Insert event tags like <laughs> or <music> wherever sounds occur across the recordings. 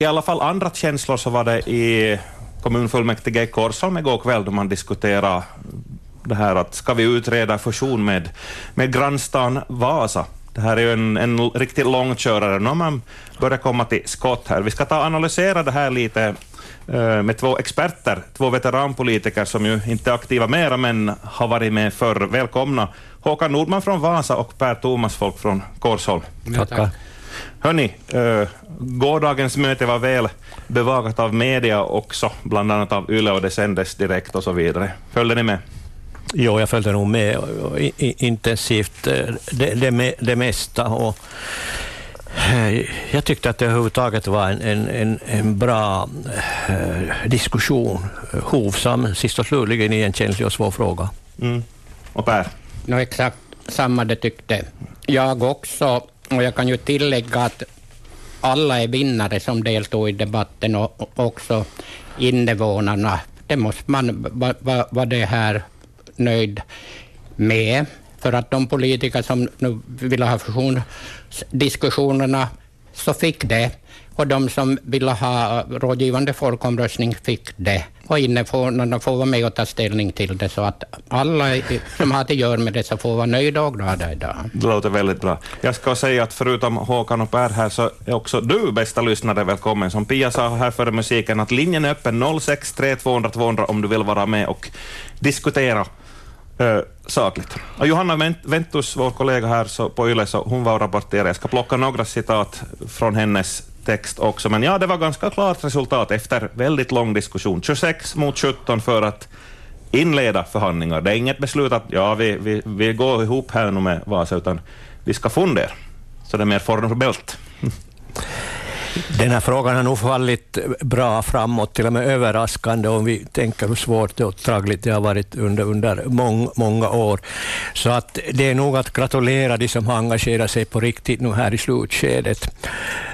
i alla fall andra känslor så var det i kommunfullmäktige i Korsholm igår kväll då man diskuterade det här att ska vi utreda fusion med, med grannstan Vasa? Det här är ju en, en riktigt långkörare. Nu har man börjat komma till skott här. Vi ska ta och analysera det här lite eh, med två experter, två veteranpolitiker som ju inte är aktiva mera, men har varit med förr. Välkomna Håkan Nordman från Vasa och Per Thomas Folk från Korsholm. Tackar. Hörni, äh, gårdagens möte var väl bevakat av media också, bland annat av Yle och det sändes direkt och så vidare. Följde ni med? Jo, jag följde nog med intensivt det, det, det mesta. Och jag tyckte att det överhuvudtaget var en, en, en bra eh, diskussion, hovsam, sist och slutligen i en känslig och svår fråga. Mm. Och Per? No, exakt samma det tyckte jag också. Och jag kan ju tillägga att alla är vinnare som deltog i debatten och också invånarna. Det måste man vara va, va det här nöjd med. För att de politiker som nu ville ha fusionsdiskussionerna så fick det. Och de som ville ha rådgivande folkomröstning fick det. Och invånarna får vara med och ta ställning till det, så att alla som har att göra med det så får vara nöjda och glada idag. Det låter väldigt bra. Jag ska säga att förutom Håkan och Per här så är också du, bästa lyssnare, välkommen. Som Pia sa här före musiken, att linjen är öppen 063 200 200 om du vill vara med och diskutera äh, sakligt. Och Johanna Ventus, vår kollega här så på YLE, så hon var och rapporterade. Jag ska plocka några citat från hennes text också, men ja, det var ganska klart resultat efter väldigt lång diskussion. 26 mot 17 för att inleda förhandlingar. Det är inget beslut att ja, vi, vi, vi går ihop här nu med Vasa, utan vi ska fundera. Så det är mer formellt. <laughs> Den här frågan har nog fallit bra framåt, till och med överraskande om vi tänker hur svårt och traggligt det har varit under, under mång, många år. Så att det är nog att gratulera de som har engagerat sig på riktigt nu här i slutskedet.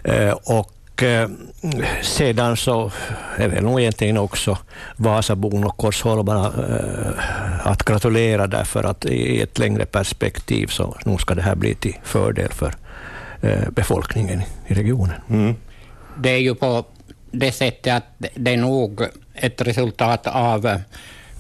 Eh, och eh, sedan så är väl nog egentligen också Vasabon och Korsholmarna eh, att gratulera därför att i ett längre perspektiv så nog ska det här bli till fördel för befolkningen i regionen. Mm det är ju på det sättet att det är nog ett resultat av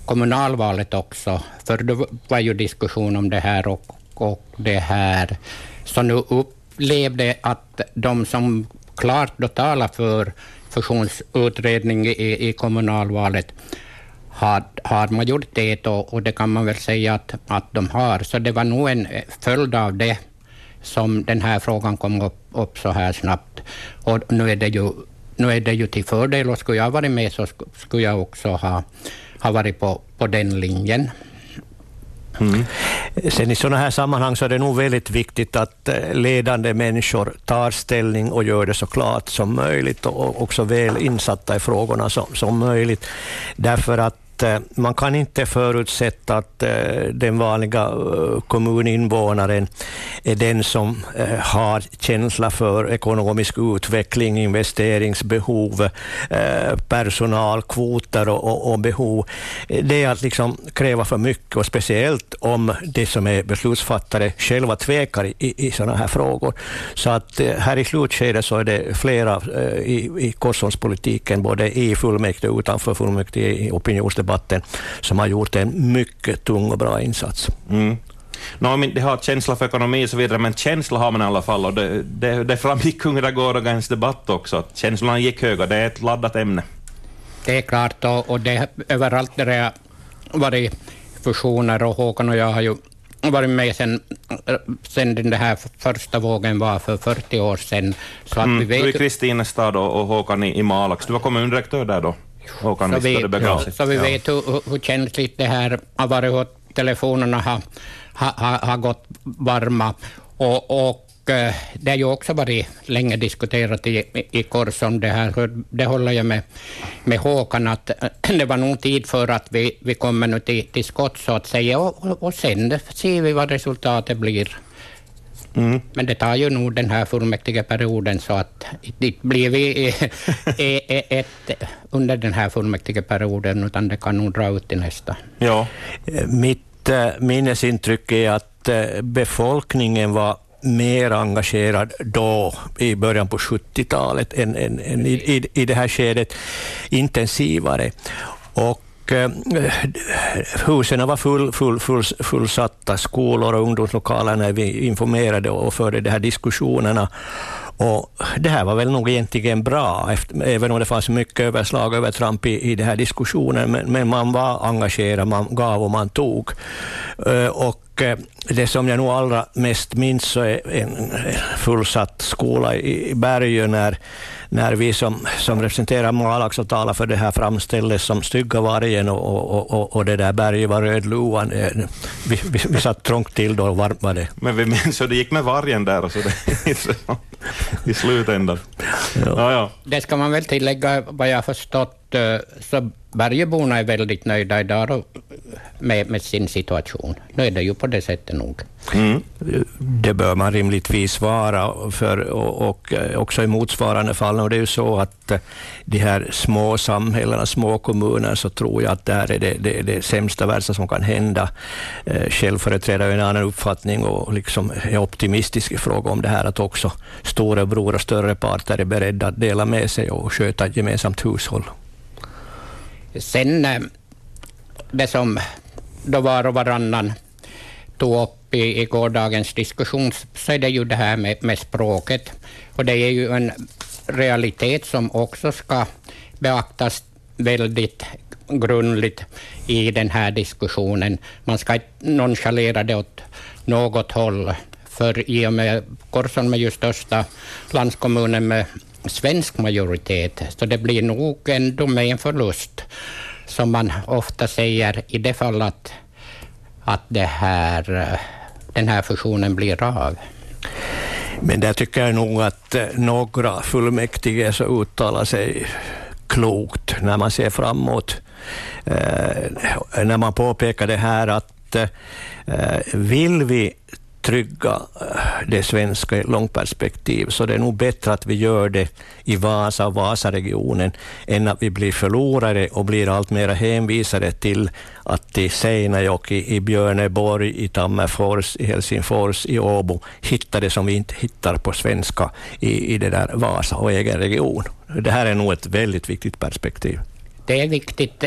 kommunalvalet också, för det var ju diskussion om det här och, och det här. Så nu upplevde att de som klart då talar för fusionsutredning i, i kommunalvalet har, har majoritet och, och det kan man väl säga att, att de har. Så det var nog en följd av det som den här frågan kom upp, upp så här snabbt. Och nu är det ju, nu är det ju till fördel och skulle jag varit med så skulle jag också ha, ha varit på, på den linjen. Mm. Sen i sådana här sammanhang så är det nog väldigt viktigt att eh, ledande människor tar ställning och gör det så klart som möjligt och också väl insatta i frågorna som, som möjligt. Därför att att eh, man kan inte förutsätta att eh, den vanliga eh, kommuninvånaren är den som har känsla för ekonomisk utveckling, investeringsbehov, personalkvoter och, och behov. Det är att liksom kräva för mycket, och speciellt om de som är beslutsfattare själva tvekar i, i sådana här frågor. Så att här i slutskedet så är det flera i, i Korsholmspolitiken, både i fullmäktige och utanför fullmäktige, i opinionsdebatten, debatten, som har gjort en mycket tung och bra insats. Mm. No, de har känsla för ekonomi och så vidare, men känsla har man i alla fall, och det, det, det framgick under gårdagens debatt också, att känslorna gick höga. Det är ett laddat ämne. Det är klart, och, och det, överallt där det har varit fusioner, och Håkan och jag har ju varit med sen, sen den här första vågen var för 40 år sedan. Så att mm, vi vet... Du i Kristinestad och, och Håkan i, i Malax. Du var kommundirektör där då? Håkan så vi, ja, så vi vet hur, hur känsligt det här har varit, hur telefonerna har, har, har gått varma. Och, och eh, det har ju också varit länge diskuterat i, i Korsholm, det här. Det håller jag med, med Håkan, att eh, <clears throat> det var nog tid för att vi, vi kommer nu till, till skott, så att säga, och, och sen ser vi vad resultatet blir. Mm. Men det tar ju nog den här fullmäktigeperioden så att det blir vi <laughs> ett under den här fullmäktigeperioden, utan det kan nog dra ut till nästa. Ja. Mitt minnesintryck är att befolkningen var mer engagerad då, i början på 70-talet, än, än, än i, i, i det här skedet, intensivare. Och eh, Eh, husen var full, full, full, fullsatta, skolor och ungdomslokaler när vi informerade och förde de här diskussionerna. Och det här var väl nog egentligen bra, efter, även om det fanns mycket överslag och övertramp i, i den här diskussionen, men, men, man var engagerad, man gav och man tog. Eh, och och det som jag nog allra mest minns så är en fullsatt skola i, Bergö när när vi som, som representerar Malax och talar för det här framställdes som stygga vargen och, och, och, och det där berget var rödluvan. Vi, vi, vi satt trångt till då och varmt var det. Men vi minns hur det gick med vargen där och så det, <laughs> i slutändan. Ja. Ja, ja. Det ska man väl tillägga, vad jag har förstått, eh, så Bergeborna är väldigt nöjda idag med, med, sin situation. Nu är det ju på det sättet nog. Mm. Det bör man rimligtvis vara, för, och, och eh, också i motsvarande fall. Och det är ju så att eh, de här små samhällena, små kommuner, så tror jag att det här är det, det, det sämsta, värsta som kan hända. Eh, själv företräder jag en annan uppfattning och liksom är optimistisk i fråga om det här, att också storebror och större parter är beredda att dela med sig och sköta ett gemensamt hushåll. Sen eh, det som då var och varannan tog upp i, i gårdagens diskussion, så är det ju det här med, med språket. Och det är ju en realitet som också ska beaktas väldigt grundligt i den här diskussionen. Man ska inte nonchalera det åt något håll, för i och med Korsholm är ju största landskommunen med svensk majoritet, så det blir nog ändå med en förlust som man ofta säger i det fallet att det här, den här fusionen blir av. Men där tycker jag nog att eh, några fullmäktige så uttalar sig klokt när man ser framåt. Eh, när man påpekar det här att eh, eh vill vi trygga eh, det svenska i långt perspektiv, så det är nog bättre att vi gör det i Vasa och Vasaregionen, än att vi blir förlorare och blir allt mer hänvisade till att i Seinäjoki, i Björneborg, i Tammerfors, i Helsingfors, i Åbo hitta det som vi inte hittar på svenska i, i det där Vasa och egen region. Det här är nog ett väldigt viktigt perspektiv. Det är viktigt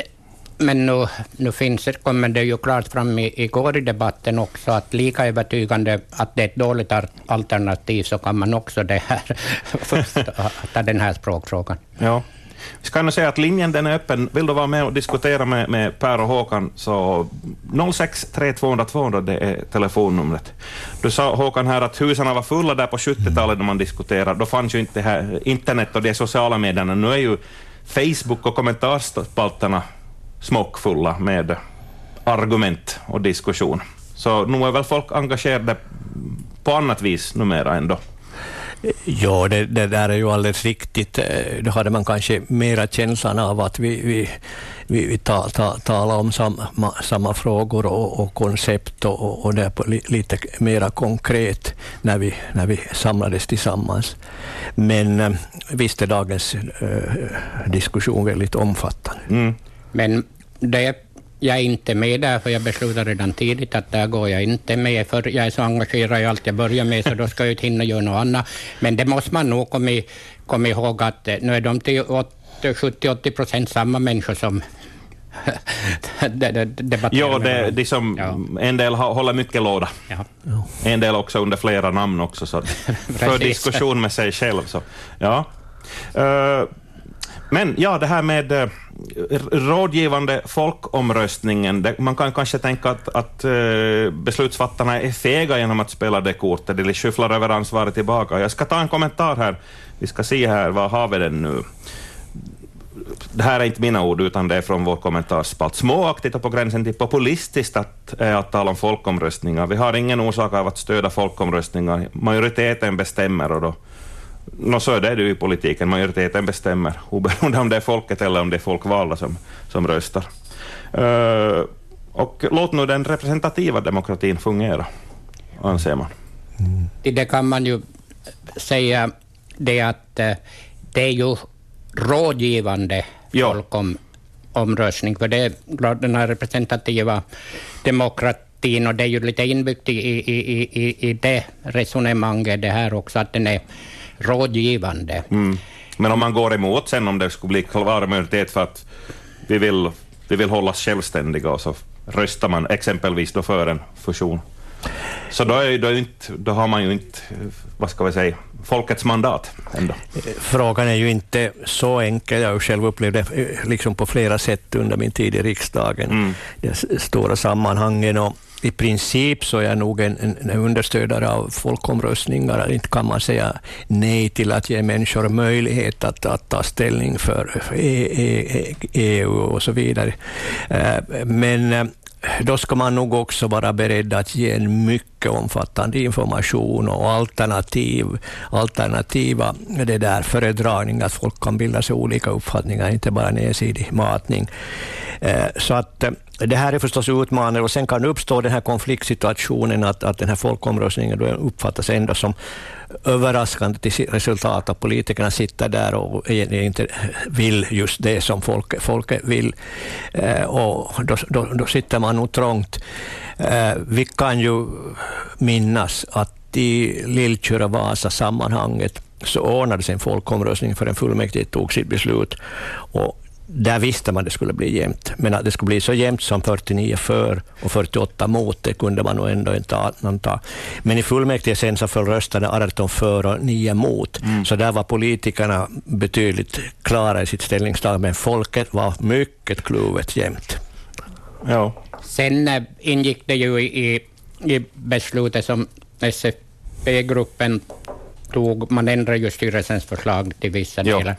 men nu, nu finns, kommer det ju klart fram i, igår i debatten också att lika övertygande att det är ett dåligt alternativ så kan man också det här, <laughs> ta den här språkfrågan. Ja. Vi ska ändå säga att linjen den är öppen. Vill du vara med och diskutera med, med Per och Håkan så 06 3200 200 det är telefonnumret. Du sa Håkan här att husen var fulla där på 70-talet när man diskuterade. Då fanns ju inte det här internet och de sociala medierna. Nu är ju Facebook och kommentarspalterna smockfulla med argument och diskussion. Så nu är väl folk engagerade på annat vis numera ändå. Ja, det, det, där är ju alldeles riktigt. Då hade man kanske mera känslan av att vi, vi, vi, vi ta, ta, talar om samma, samma frågor och, och koncept och, och det på li, lite mera konkret när vi, när vi samlades tillsammans. Men visst är dagens äh, diskussion väldigt omfattande. Mm. Men det jag är inte med där, för jag beslutade redan tidigt att där går jag inte med, för jag är så engagerad i allt jag börjar med, så då ska jag inte hinna göra något annat. Men det måste man nog komma, komma ihåg att eh, nu är de till 70-80 procent samma människor som <laughs> debatterar Ja, det, det som, ja. en del håller mycket låda. Ja. En del också under flera namn också, så <laughs> för diskussion med sig själv. Så, ja. Uh, men ja, det här med eh, rådgivande folkomröstningen, det, man kan kanske tänka att, att eh, beslutsfattarna är fega genom att spela det kortet, eller skyfflar över ansvaret tillbaka. Jag ska ta en kommentar här. Vi ska se här, vad har vi den nu? Det här är inte mina ord, utan det är från vår kommentarspalt. Småaktigt och på gränsen till populistiskt att, eh, att tala om folkomröstningar. Vi har ingen orsak av att stödja folkomröstningar. Majoriteten bestämmer och då No, så är det ju i politiken, majoriteten bestämmer, oberoende <laughs> om det är folket eller om det är folkvalda som, som röstar. Uh, och låt nu den representativa demokratin fungera, anser man. Mm. Det kan man ju säga det att uh, det är ju rådgivande ja. för det är den här representativa demokratin och det är ju lite inbyggt i, i, i, i det resonemanget det här också, att den är rådgivande. Mm. Men om man går emot sen, om det skulle bli klar majoritet för att vi vill, vi vill hållas självständiga, och så röstar man exempelvis då för en fusion. Så då, är, då, är inte, då har man ju inte, vad ska vi säga, folkets mandat ändå. Frågan är ju inte så enkel. Jag har själv upplevt det eh, liksom på flera sätt under min tid i riksdagen, mm. de stora sammanhangen. Och i princip så är jag nog en, en, understödare av folkomröstningar. Inte kan man säga nej till att ge människor möjlighet att, att ta ställning för e, e, e, EU och så vidare. Eh, men eh, då ska man nog också vara beredd att ge en mycket omfattande information och alternativ, alternativa det där föredragningar, att folk kan bilda sig olika uppfattningar, inte bara en ensidig matning. Eh, så att eh, det här är förstås utmanande och sen kan uppstå den här konfliktsituationen att, att den här folkomröstningen uppfattas ändå som överraskande till resultat att politikerna sitter där och inte vill just det som folket, folket vill. Eh, och då, då, då sitter man nog trångt. Eh, vi kan ju minnas att i Lillkyrra-Vasa-sammanhanget så ordnades en folkomröstning för en fullmäktige tog sitt beslut. Och där visste man att det skulle bli jämnt, men att det skulle bli så jämnt som 49 för och 48 mot, det kunde man nog ändå inte anta. Men i fullmäktige sen så föll rösterna 18 för och 9 mot, mm. så där var politikerna betydligt klara i sitt ställningstagande, men folket var mycket kluvet jämt. Ja. Sen äh, ingick det ju i, i beslutet som SFP-gruppen tog, man ändrade ju styrelsens förslag till vissa jo. delar.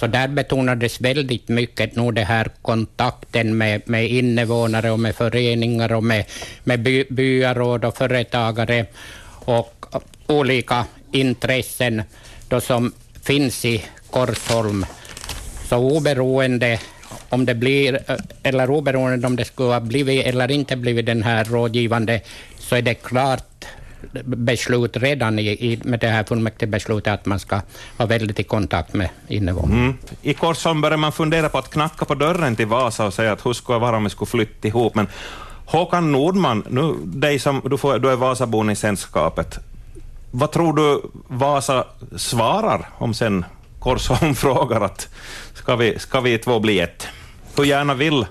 Så där betonades väldigt mycket nog det här kontakten med, med invånare och med föreningar och med, med by, byaråd och företagare och olika intressen då som finns i Korsholm. Så oberoende om det blir, eller oberoende om det skulle ha blivit eller inte blivit den här rådgivande, så är det klart beslut redan i, i, med det här fullmäktigebeslutet att man ska vara väldigt i kontakt med invånarna. Mm. I Korsholm börjar man fundera på att knacka på dörren till Vasa och säga att hur skulle det vara om vi skulle flytta ihop, men Håkan Nordman, nu, dig som, du, får, du är Vasabon i sällskapet, vad tror du Vasa svarar om sen Korsholm <laughs> frågar att ska vi, ska vi två bli ett? Hur gärna vill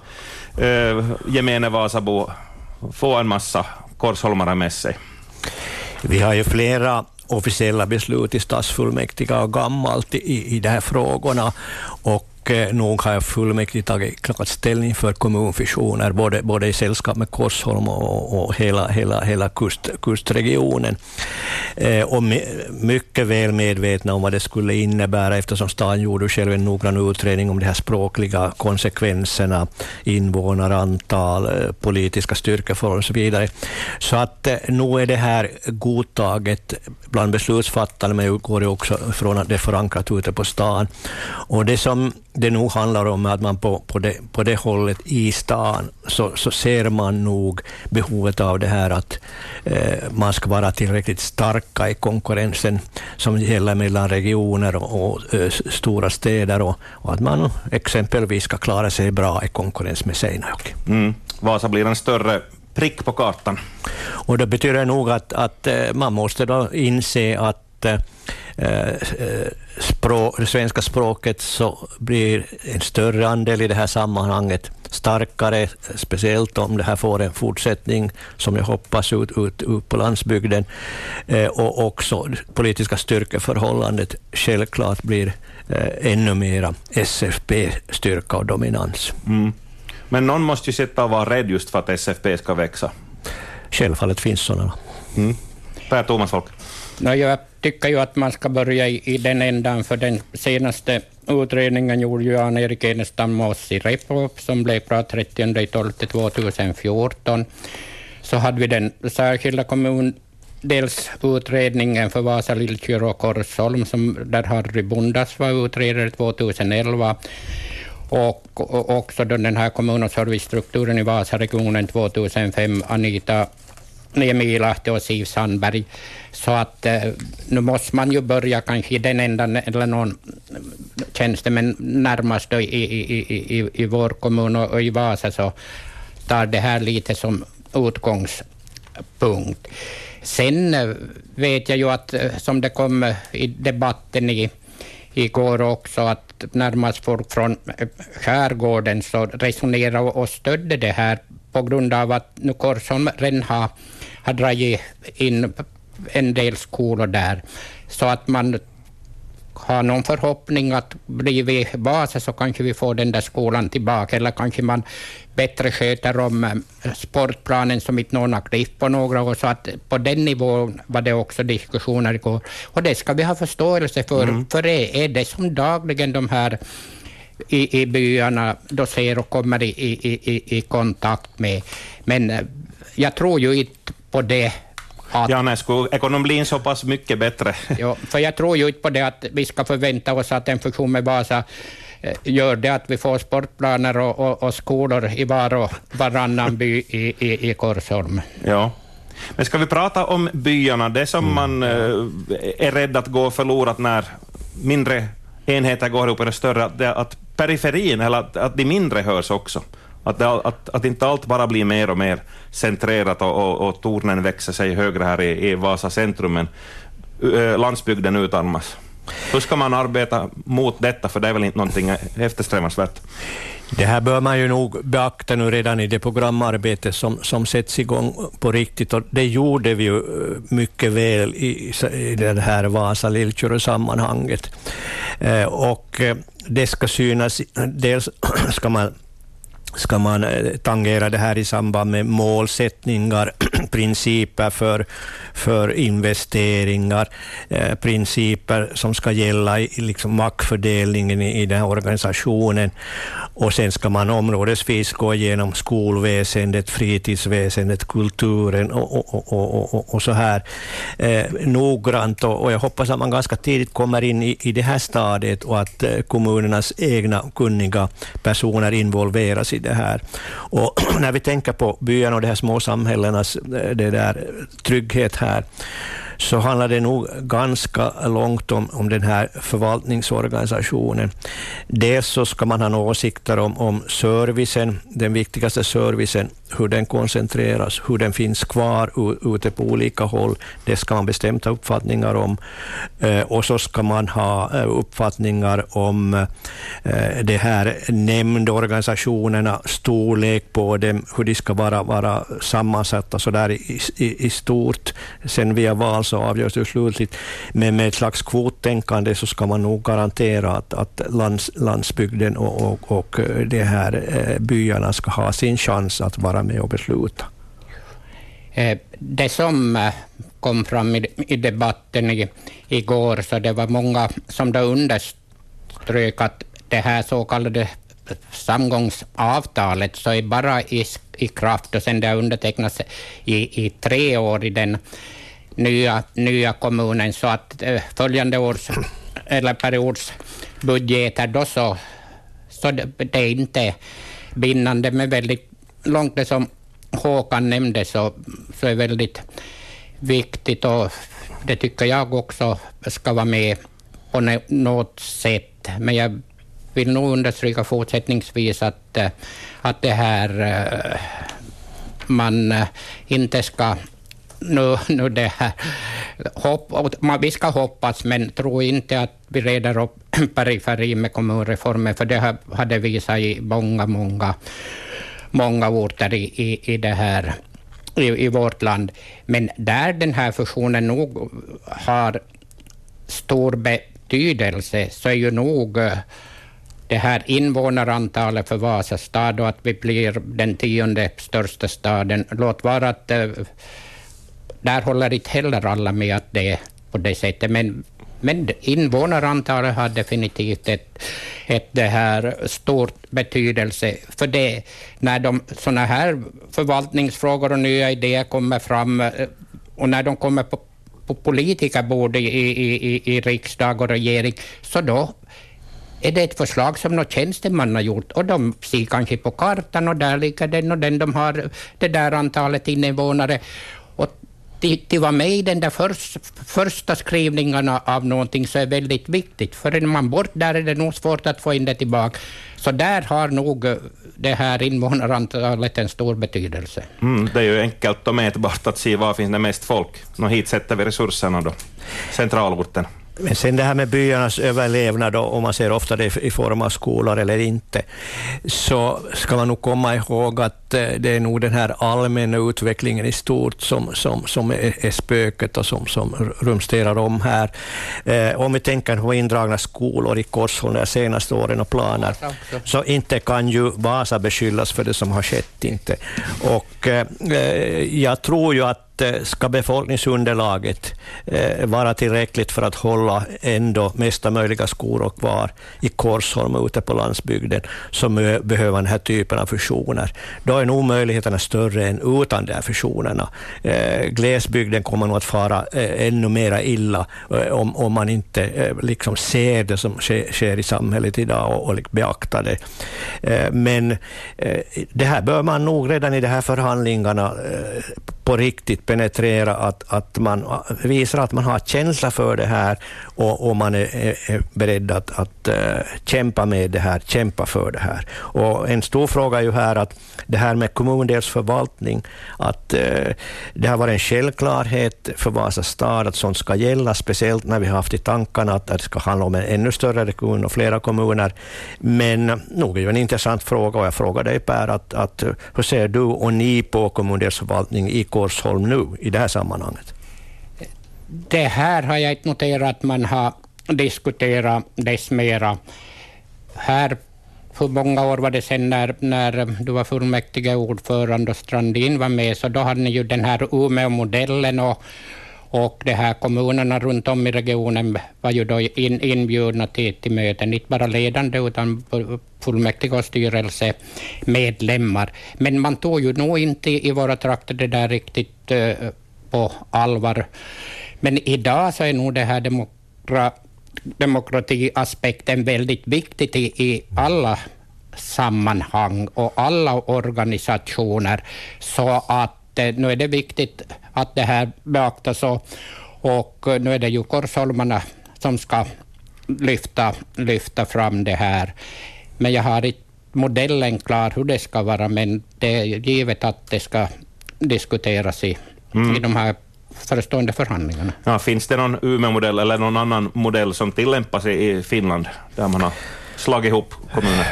eh, gemene Vasabo få en massa korsholmare med sig? Vi har ju flera officiella beslut i stadsfullmäktige och gammalt i, i de här frågorna. Och Eh, nog har fullmäktige tagit klart ställning för kommunfusioner, både, både i sällskap med Korsholm och, och hela, hela, hela kust, kustregionen. Eh, och mycket väl medvetna om vad det skulle innebära, eftersom staden gjorde själv en noggrann utredning om de här språkliga konsekvenserna, invånarantal, eh, politiska styrkeförhållanden och så vidare. Så att eh, nu är det här godtaget bland beslutsfattarna, men jag utgår också från att det är förankrat ute på stan. Och det som det nog handlar om att man på, på, det, på det hållet i stan så, så ser man nog behovet av det här att eh, man ska vara tillräckligt starka i konkurrensen som gäller mellan regioner och, och eh, stora städer och, och, att man exempelvis ska klara sig bra i konkurrens med Seinäjoki. Mm. Vasa blir en större prick på kartan. Och det betyder nog att, att eh, man måste då inse att språk, det svenska språket så blir en större andel i det här sammanhanget starkare, speciellt om det här får en fortsättning, som jag hoppas, ut, ut, ut på landsbygden. Eh, och också politiska styrkeförhållandet självklart blir eh, ännu mera SFP-styrka och dominans. Mm. Men någon måste ju sitta och vara rädd just för att SFP ska växa. Självfallet finns sådana. Mm. Per Thomas Folk. No, jag tycker ju att man ska börja i, i den ändan, för den senaste utredningen gjorde ju Jan-Erik Enestam med oss i Repop, som blev bra 30 2014. Så hade vi den särskilda kommun... Dels utredningen för Vasa, Lillkyrå och Korsholm, som, där Harry Bundas var utredare 2011 och, och också den här kommun och servicestrukturen i Vasaregionen 2005, Anita Niemi Lahti och Siv Sandberg. Så att eh, nu måste man ju börja kanske i den ändan, eller någon tjänstemän närmast i, i, i, i, i vår kommun och, och i Vasa, så tar det här lite som utgångspunkt. Sen eh, vet jag ju att, eh, som det kom eh, i debatten i, igår också, att närmast folk från skärgården så resonerade och stödde det här på grund av att nu Korsholm redan har, har dragit in en del skolor där. Så att man har någon förhoppning att blir vi Vasa så kanske vi får den där skolan tillbaka, eller kanske man bättre sköter om eh, sportplanen som inte någon har klippt på några år. Så att på den nivån var det också diskussioner igår. Och det ska vi ha förståelse för, mm. för det är det som dagligen de här i, i byarna då ser och kommer i, i, i, i kontakt med. Men eh, jag tror ju inte på det att, ja, nej, skulle ekonomin så pass mycket bättre? <laughs> ja, för jag tror ju inte på det att vi ska förvänta oss att en fusion med Vasa eh, gör det att vi får sportplaner och, och, och skolor i var och varannan by i, i, i Korsholm. Ja. Men ska vi prata om byarna, det som mm. man äh, är rädd att gå förlorat när mindre enheter går ihop i det större, att, att periferin, eller att, att de mindre hörs också. Att, det, att, att inte allt bara blir mer och mer centrerat och, och, och tornen växer sig högre här i, i Vasa centrum, men landsbygden utarmas. Hur ska man arbeta mot detta, för det är väl inte någonting eftersträvansvärt? Det här bör man ju nog beakta nu redan i det programarbete som, som sätts igång på riktigt. Och det gjorde vi ju mycket väl i, i det här Vasa-Lillkyrö-sammanhanget. Eh, och det ska synas, dels <clears throat> ska man ska man eh, tangera det här i samband med målsättningar, <clears throat> principer för, för investeringar, eh, principer som ska gälla i liksom maktfördelningen i, i den här organisationen. Och sen ska man områdesvis gå igenom skolväsendet, fritidsväsendet, kulturen och, och, och, och, och så här eh, noggrant. Och, och jag hoppas att man ganska tidigt kommer in i, i det här stadiet och att eh, kommunernas egna kunniga personer involveras i det här. Och <clears throat> när vi tänker på byarna och de här små samhällenas eh, det där, trygghet här, så handlar det nog ganska långt om, om den här förvaltningsorganisationen. Dels så ska man ha åsikter om, om servicen, den viktigaste servicen, hur den koncentreras, hur den finns kvar ute på olika håll. Det ska man bestämt ha uppfattningar om. Eh, och så ska man ha eh, uppfattningar om eh, de här nämndorganisationerna, storlek på dem, hur de ska vara, vara sammansatta så där i, i, i stort. Sen via val så avgörs det slutligt. Men med ett slags kvottänkande så ska man nog garantera att, att lands, landsbygden och, och, och de här byarna ska ha sin chans att vara med och besluta. Eh, det som eh, kom fram i debatten igår, så det var många som då underströk att det här så kallade samgångsavtalet så är bara i, i kraft och sen det har undertecknats i, i tre år i den nya, nya kommunen, så att eh, följande års eller periods budgeter då så, så det, det är inte bindande, men väldigt långt det som Håkan nämnde så, så är väldigt viktigt och det tycker jag också ska vara med på något sätt. Men jag vill nog understryka fortsättningsvis att, eh, att det här eh, man eh, inte ska nu, nu det här, hopp, vi ska hoppas, men tro inte att vi reder upp <clears throat> periferin med kommunreformen, för det hade visat i många, många många orter i, i, i det här i, i vårt land. Men där den här fusionen nog har stor betydelse så är ju nog eh, det här invånarantalet för Vasa stad och att vi blir den tionde största staden. Låt vara att eh, där håller inte heller alla med att det är på det sättet, men men invånarantalet har definitivt ett, ett det här stort betydelse för det. När de sådana här förvaltningsfrågor och nya idéer kommer fram eh, och när de kommer på, på politikerbord i, i, i, i riksdag och regering, så då är det ett förslag som någon tjänsteman har gjort och de ser kanske på kartan och där ligger den och den, de har det där antalet invånare till, till vara med i den där först, första skrivningarna av någonting så är väldigt viktigt. För är man bort där är det nog svårt att få in det tillbaka. Så där har nog eh, det här invånarantalet en stor betydelse. Mm, det är ju enkelt och mätbart att se var finns det mest folk. Nå, hit sätter vi resurserna då, centralorten. Men sen det här med byarnas överlevnad, och man ser ofta det i form av skolor eller inte, så ska man nog komma ihåg att eh, det är nog den här allmänna utvecklingen i stort som, som, som är, spöket och som, som rumsterar om här. Eh, om vi tänker på indragna skolor i Korsholm de senaste åren och planer, så inte kan ju Vasa beskyllas för det som har skett. inte. Och eh, jag tror ju att ska befolkningsunderlaget eh, vara tillräckligt för att hålla ändå mesta möjliga skolor kvar i Korsholm och ute på landsbygden, så behöver den här typen av fusioner. Då är nog möjligheterna större än utan de här fusionerna. Eh, glesbygden kommer nog att fara eh, ännu mera illa eh, om, om man inte eh, liksom ser det som sker, sker i samhället idag och, och liksom beaktar det. Men det här bör man nog redan i de här förhandlingarna på riktigt penetrera, att, att man visar att man har känsla för det här och, och man är, är, beredd att, att eh, kämpa med det här, kämpa för det här. Och en stor fråga är ju här att det här med kommundelsförvaltning, att eh, det har varit en självklarhet för Vasa stad att sånt ska gälla, speciellt när vi har haft i tankarna att det ska handla om en ännu större kommun och flera kommuner. Men nog är det en intressant fråga och jag frågar dig Per, att, att, hur ser du och ni på kommundelsförvaltning i Korsholm nu i det här sammanhanget? Det här har jag inte noterat att man har diskuterat dess mera. Här för många år var det sen när, när du var fullmäktige ordförande och Strandin var med, så då hade ni ju den här Umeå-modellen och, och de här kommunerna runt om i regionen var ju då in, inbjudna till, till möten, inte bara ledande utan fullmäktige och styrelsemedlemmar. Men man tog ju nog inte i våra trakter det där riktigt uh, på allvar. Men idag så är nog det här demokra demokratiaspekten väldigt viktig i, i alla sammanhang och alla organisationer. Så att nu är det viktigt att det här beaktas och, och nu är det ju Korsholmarna som ska lyfta, lyfta fram det här. Men jag har inte modellen klar hur det ska vara, men det är givet att det ska diskuteras i, mm. i de här förestående förhandlingarna. Ja, finns det någon Umeå-modell eller någon annan modell som tillämpas i Finland, där man har slagit ihop kommuner?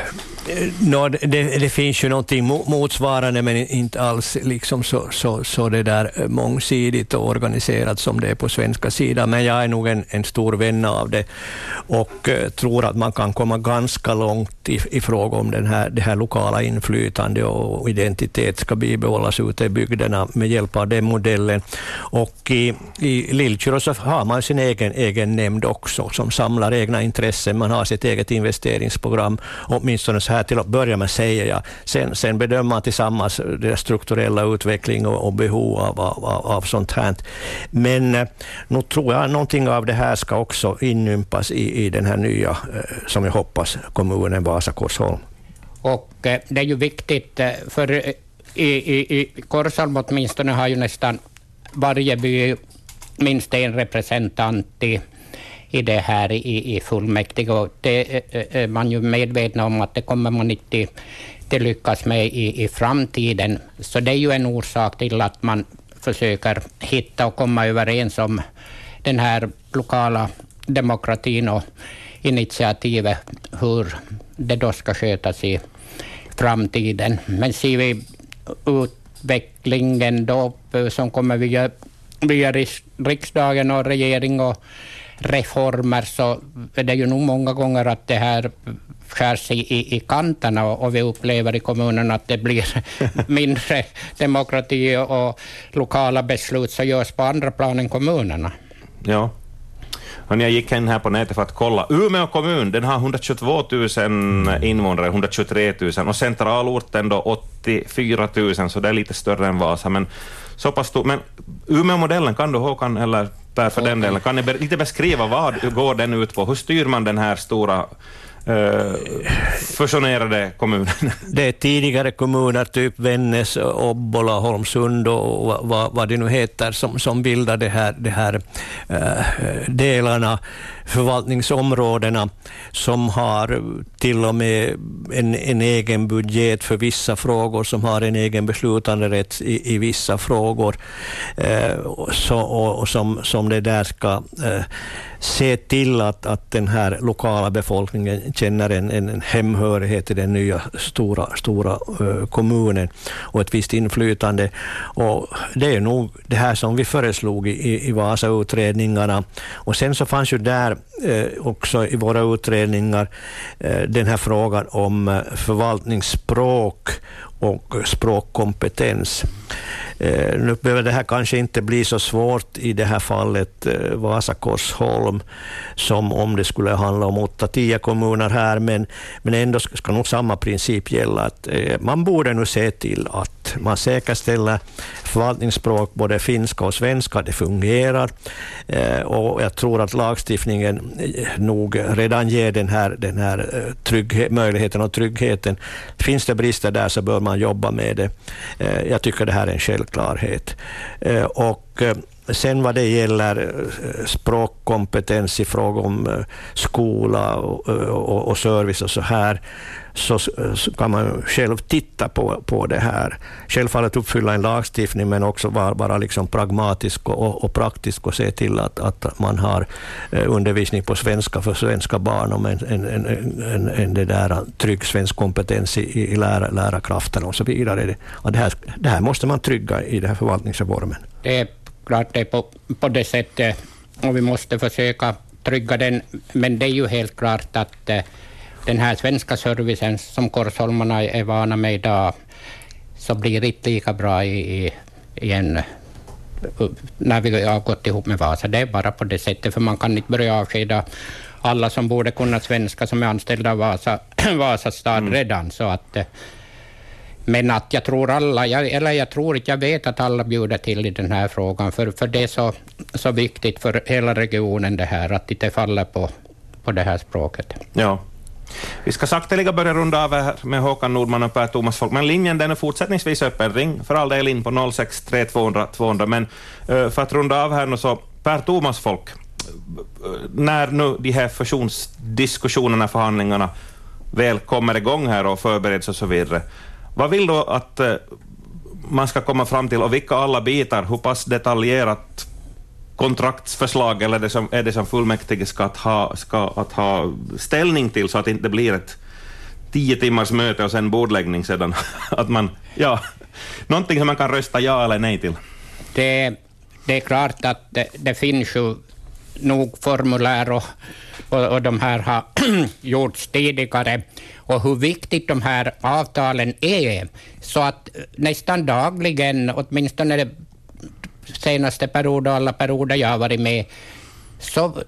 Eh, no, det, det, finns ju någonting motsvarande, men inte alls liksom så, så, så det där eh, mångsidigt och organiserat som det är på svenska sidan. Men jag är nog en, en stor vän av det och eh, tror att man kan komma ganska långt i, i fråga om den här, det här lokala inflytande och identitet ska bibehållas ute i bygderna med hjälp av den modellen. Och i, i Lillkyrå så har man sin egen, egen nämnd också som samlar egna intressen. Man har sitt eget investeringsprogram, åtminstone så här till att börja med, säger jag. Sen, sen bedömer man tillsammans deras strukturella utveckling och, och behov av, av, av sånt här. Men eh, nu tror jag någonting av det här ska också inympas i, i den här nya, eh, som jag hoppas, kommunen Vasa-Korsholm. Och eh, det är ju viktigt, eh, för eh, i, i, i Korsholm åtminstone har ju nästan varje by minst en representant i i det här i, i fullmäktige. Och det eh, eh, är man ju medveten om att det kommer man inte att lyckas med i, i framtiden. Så det är ju en orsak till att man försöker hitta och komma överens om den här lokala demokratin och initiativet, hur det då ska skötas i framtiden. Men ser vi utvecklingen då som kommer via, via riksdagen och regering och reformer så är det ju nog många gånger att det här skärs i, i, i kanterna och, och vi upplever i kommunen att det blir <laughs> mindre demokrati och lokala beslut som görs på andra plan än kommunerna. Ja. Och jag gick in här på nätet för att kolla. Umeå kommun den har 122 000 invånare, 123 000 och centralorten då 84 000, så det är lite större än Vasa. Men så pass stor. Men Umeå-modellen, kan du Håkan, eller för den delen, kan ni lite beskriva vad går den ut på? Hur styr man den här stora Uh, fusionerade kommunerna? <laughs> Det är tidigare kommuner, typ Vännäs, Obbola, Holmsund och vad, vad det nu heter, som, som bildar de här, de här eh, delarna. förvaltningsområdena som har till och med en, en egen budget för vissa frågor, som har en egen beslutanderätt i, i vissa frågor, eh, så, och, och som, som det där ska eh, se till att, att den här lokala befolkningen känner en, en hemhörighet i den nya stora, stora eh, kommunen och ett visst inflytande. Och det är nog det här som vi föreslog i, i Vasa-utredningarna. Och sen så fanns ju där eh, också i våra utredningar eh, den här frågan om förvaltningsspråk och språkkompetens. Eh, nu behöver det här kanske inte bli så svårt i det här fallet eh, Vasa-Korsholm som om det skulle handla om 8-10 kommuner här, men, men ändå ska nog samma princip gälla. att eh, Man borde nu se till att man säkerställer förvaltningsspråk, både finska och svenska, det fungerar. Eh, och jag tror att lagstiftningen eh, nog redan ger den här, den här eh, trygghet, möjligheten och tryggheten. Finns det brister där så bör man jobba med det. Eh, jag tycker det här är en självklarhet. Eh, och eh, sen vad det gäller språkkompetens i fråga om skola och, och, och service och så här, så, eh, så, kan man själv titta på, på det här. Självfallet uppfylla en lagstiftning, men också vara, vara liksom pragmatisk och, och, praktisk och se till att, att man har eh, undervisning på svenska för svenska barn om en, en, en, en, en det där trygg svensk kompetens i, i lära, lärarkraften och så vidare. Och det, här, det här måste man trygga i den här förvaltningsreformen. Det är klart det är på, på det sättet eh, och vi måste försöka trygga den, men det är ju helt klart att den här svenska servicen som korsholmarna är vana med idag, så blir det inte lika bra i, i en när vi har gått ihop med Vasa. Det är bara på det sättet, för man kan inte börja avskeda alla som borde kunna svenska som är anställda av Vasa, <clears throat> Vasa stad mm. redan. Så att, men att jag tror alla, jag, eller jag tror inte, jag vet att alla bjuder till i den här frågan, för, för det är så, så viktigt för hela regionen det här, att det inte faller på, på det här språket. Ja. Vi ska sakteliga börja runda av här med Håkan Nordman och Per Thomas Folk, men linjen den är fortsättningsvis öppen. Ring för all del in på 063 200 200. Men eh, för att runda av här nu så, Per Thomas Folk, eh, när nu de här fusionsdiskussionerna, förhandlingarna väl kommer igång här och förbereds och så vidare, vad vill du att eh, man ska komma fram till och vilka alla bitar, hur pass detaljerat kontraktsförslag eller det som, är det som fullmäktige ska, att ha, ska att ha ställning till så att det inte blir ett tio timmars möte och sen bordläggning sedan? <laughs> att man, ja, någonting som man kan rösta ja eller nej till? Det, det är klart att det, det finns ju nog formulär och, och, och de här har <clears throat> gjorts tidigare och hur viktigt de här avtalen är. Så att nästan dagligen, åtminstone senaste period och alla perioder jag har varit med, så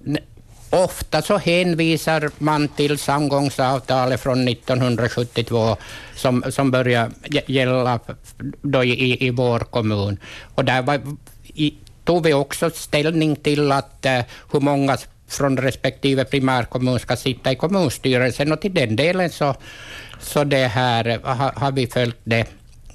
ofta så hänvisar man till samgångsavtalet från 1972 som, som började gälla då i, i vår kommun. Och där var, i, tog vi också ställning till att uh, hur många från respektive primärkommun ska sitta i kommunstyrelsen och till den delen så, så det här eh, ha, har vi följt det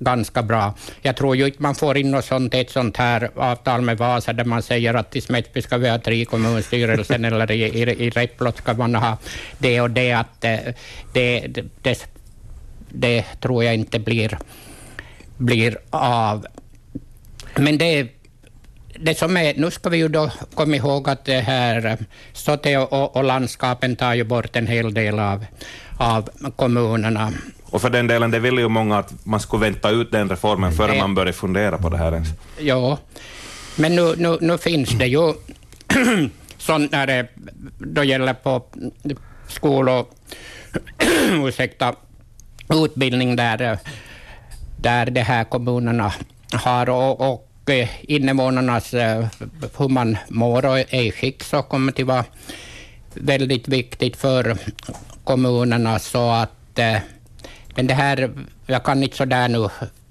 ganska bra. Jag tror ju inte man får in något sånt, ett sånt här avtal med Vasa där man säger att i Smedsby ska vi ha tre kommunstyrelsen <laughs> eller i, i, i Replot ska man ha det och det. Att eh, det, det, det, det tror jag inte blir, blir av. Men det det som är, nu ska vi ju då komma ihåg att det här Sote och, och landskapen tar ju bort en hel del av, av kommunerna. Och för den delen, det vill ju många att man skulle vänta ut den reformen före det, man börjar fundera på det här ens. Ja, men nu, nu, nu finns det ju <clears throat> sånt när det då gäller på skolor, <clears throat> ursäkta, utbildning där, där de här kommunerna har och, och invånarnas hur man mår och är i skick så kommer det vara väldigt viktigt för kommunerna så att men det här, jag kan inte så där nu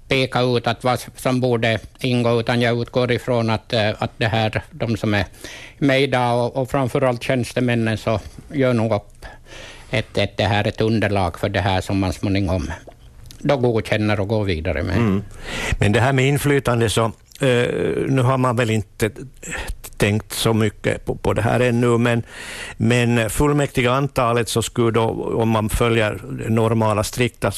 peka ut att vad som borde ingå, utan jag utgår ifrån att, eh, att det här, de som är med idag och, och framförallt tjänstemännen, så gör nog upp ett, ett, det här ett underlag för det här som man småningom då godkänner och går vidare med. Mm. Men det här med inflytande, så eh, nu har man väl inte tänkt så mycket på, på det här ännu, men, men fullmäktige antalet så skulle då, om man följer normala strikta,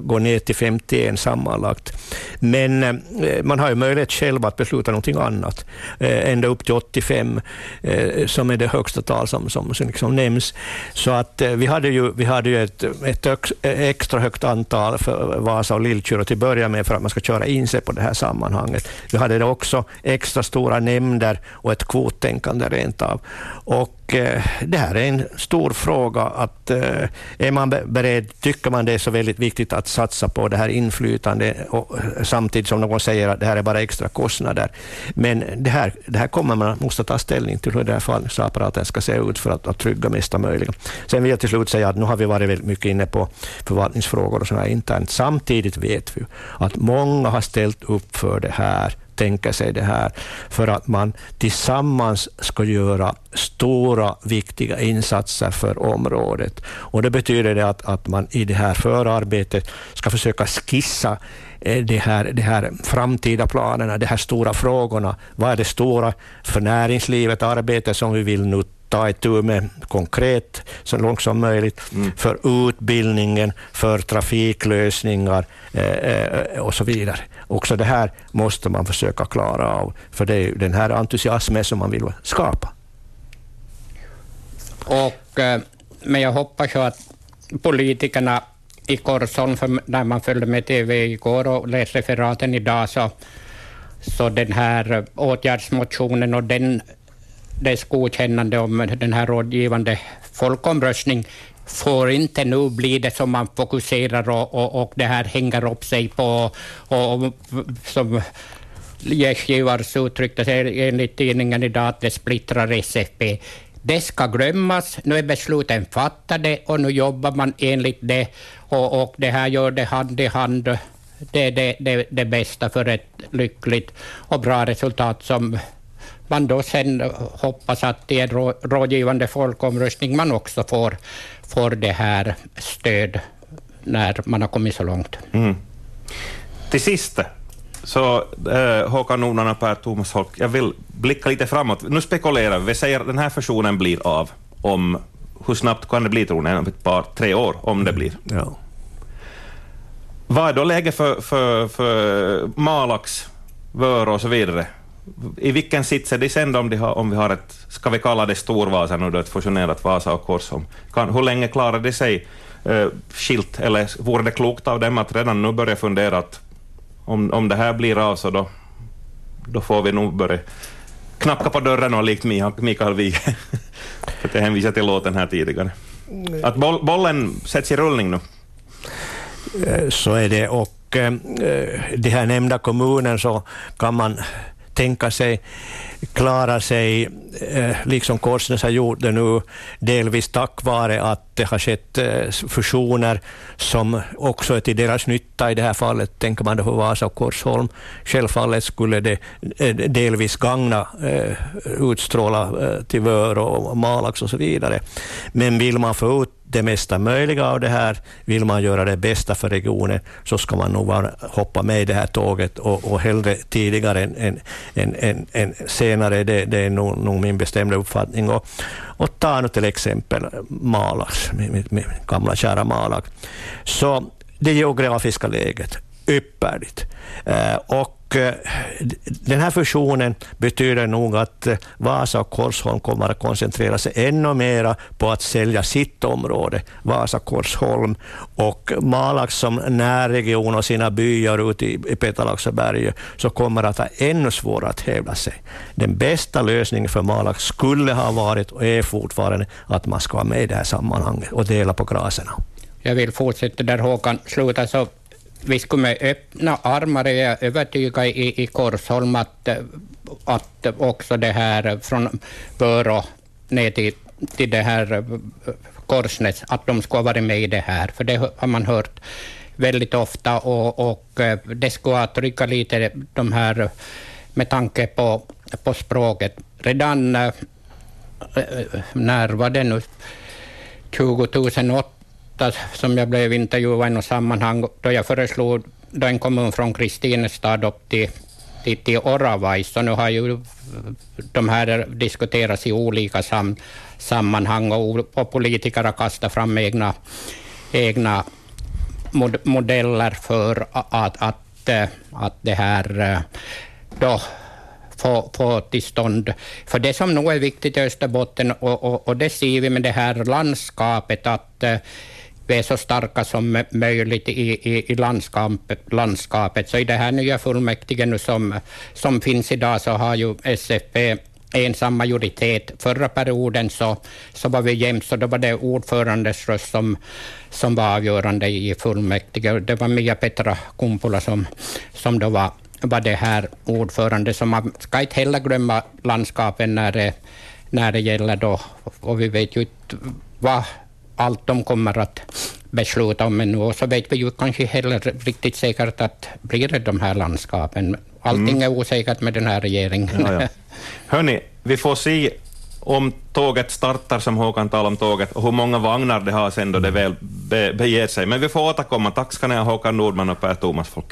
gå ner till 51 sammanlagt. Men eh, man har ju möjlighet själv att besluta någonting annat, eh, ända upp till 85, eh, som är det högsta tal som, som, som liksom nämns. Så att vi hade ju, vi hade ju ett, ett extra högt antal för Vasa och Lillkyrå till att börja med, för att man ska köra in sig på det här sammanhanget. Vi hade också extra stora nämnder och ett kvottänkande rent av. Och Eh, det här är en stor fråga. Att, eh, är man beredd, tycker man det är så väldigt viktigt att satsa på det här inflytandet och, eh, samtidigt som någon säger att det här är bara extra kostnader. Men det här, det här kommer man måste ta ställning till hur den här förvaltningsapparaten ska se ut för att, att trygga mesta möjliga. Sen vill jag till slut säga att nu har vi varit väldigt mycket inne på förvaltningsfrågor och sådana internt. Samtidigt vet vi att många har ställt upp för det här tänker sig det här, för att man tillsammans ska göra stora, viktiga insatser för området. Och Det betyder det att, att man i det här förarbetet ska försöka skissa eh, de här, de här framtida planerna, de här stora frågorna. Vad är det stora för näringslivet, arbete som vi vill nu ta itu med konkret så långt som möjligt mm. för utbildningen, för trafiklösningar eh, eh, och så vidare. Också det här måste man försöka klara av, för det är den här entusiasmen som man vill skapa. Och, eh, men jag hoppas ju att politikerna i Korsholm, för när man följde med TV igår och läste referaten idag, så, så den här åtgärdsmotionen och den, dess godkännande om den här rådgivande folkomröstning får inte nu bli det som man fokuserar och, och, och det här hänger upp sig på, och, och som Gästgivars uttryckte sig enligt tidningen idag, att det splittrar SFP. Det ska glömmas, nu är besluten fattade och nu jobbar man enligt det och, och det här gör det hand i hand. Det är det, det, det bästa för ett lyckligt och bra resultat som man då sen hoppas att i en rådgivande folkomröstning man också får, får det här stöd när man har kommit så långt. Mm. Till sist, så äh, Håkan Nordman och Per Thomas Holk, jag vill blicka lite framåt. Nu spekulerar vi, vi säger att den här fusionen blir av om, hur snabbt kan det bli tror ni, om ett par, tre år, om det blir? Ja. Vad är då läget för, för, för Malax, Vörå och så vidare? I vilken sits är de sen om, de har, om vi har ett, ska vi kalla det Storvasa nu då, ett fusionerat Vasa och Korsholm? Kan, hur länge klarar de sig uh, skilt, eller vore det klokt av dem att redan nu börja fundera att om, om det här blir av så då, då får vi nog börja knacka på dörren och likt Mikael Wiehe, <laughs> för att jag hänvisade till låten här tidigare. Att boll, bollen sätts i rullning nu. Eh, så är det, och äh, de här nämnda kommunen så kan man tänka sig klara sig, eh, liksom Korsnäs har gjort det nu, delvis tack vare att det har skett eh, fusioner som också är till deras nytta i det här fallet, tänker man då på Vasa och Korsholm. Självfallet skulle det eh, delvis gagna, utstråla till Vör och Malax och så vidare. Men vill man få ut det mesta möjliga av det här. Vill man göra det bästa för regionen så ska man nog vara, hoppa med i det här tåget och, och hellre tidigare än, än, än, än, än senare. Det, det är nog, nog, min bestämda uppfattning. Och, och ta nu till exempel Malax, min, min gamla kära Malax. Så det geografiska läget, ypperligt. Eh, och och eh, den här fusionen betyder nog att eh, Vasa och Korsholm kommer att koncentrera sig ännu mer på att sälja sitt område, Vasa-Korsholm, och Malax som närregion och sina byar ute i Petalaxaberget, så kommer att ha ännu svårare att hävda sig. Den bästa lösningen för Malax skulle ha varit och är fortfarande att man ska vara med i det här sammanhanget och dela på graserna. Jag vill fortsätta där Håkan slutade, så vi skulle med öppna armar, är jag övertygad i, i Korsholm, att, att också det här från Börå ner till, till det här Korsnäs, att de skulle ha varit med i det här, för det har man hört väldigt ofta och, och eh, det skulle ha tryckt lite de här med tanke på, på språket. Redan eh, eh, när var det nu, 2008 som jag blev intervjuad i något sammanhang då jag föreslog då en kommun från Kristinestad upp till, till, till Oravais. så nu har ju de här diskuterats i olika sam, sammanhang och, och politiker har kastat fram egna, egna mod, modeller för att, att, eh, att det här eh, då få, få till stånd. För det som nog är viktigt i Österbotten, och, och, och det ser vi med det här landskapet, att eh, vi är så starka som möjligt i, i, i landskapet, landskapet. Så i det här nya fullmäktige nu som, som finns idag så har ju SFP ensam majoritet. Förra perioden så, så var vi jämnt, så då var det ordförandes röst som, som var avgörande i fullmäktige. Det var Mia Petra Kumpula som, som då var, var det här ordförande. Så man ska inte heller glömma landskapen när det, när det gäller då, och vi vet ju inte vad allt de kommer att besluta om ännu. Och så vet vi ju kanske heller riktigt säkert att blir det de här landskapen. Allting mm. är osäkert med den här regeringen. Ja, ja. Hörni, vi får se om tåget startar, som Håkan talade om tåget, och hur många vagnar det har sen då det väl be, beger sig. Men vi får återkomma. Tack ska ni ha, Håkan Nordman och Per Thomas Folk.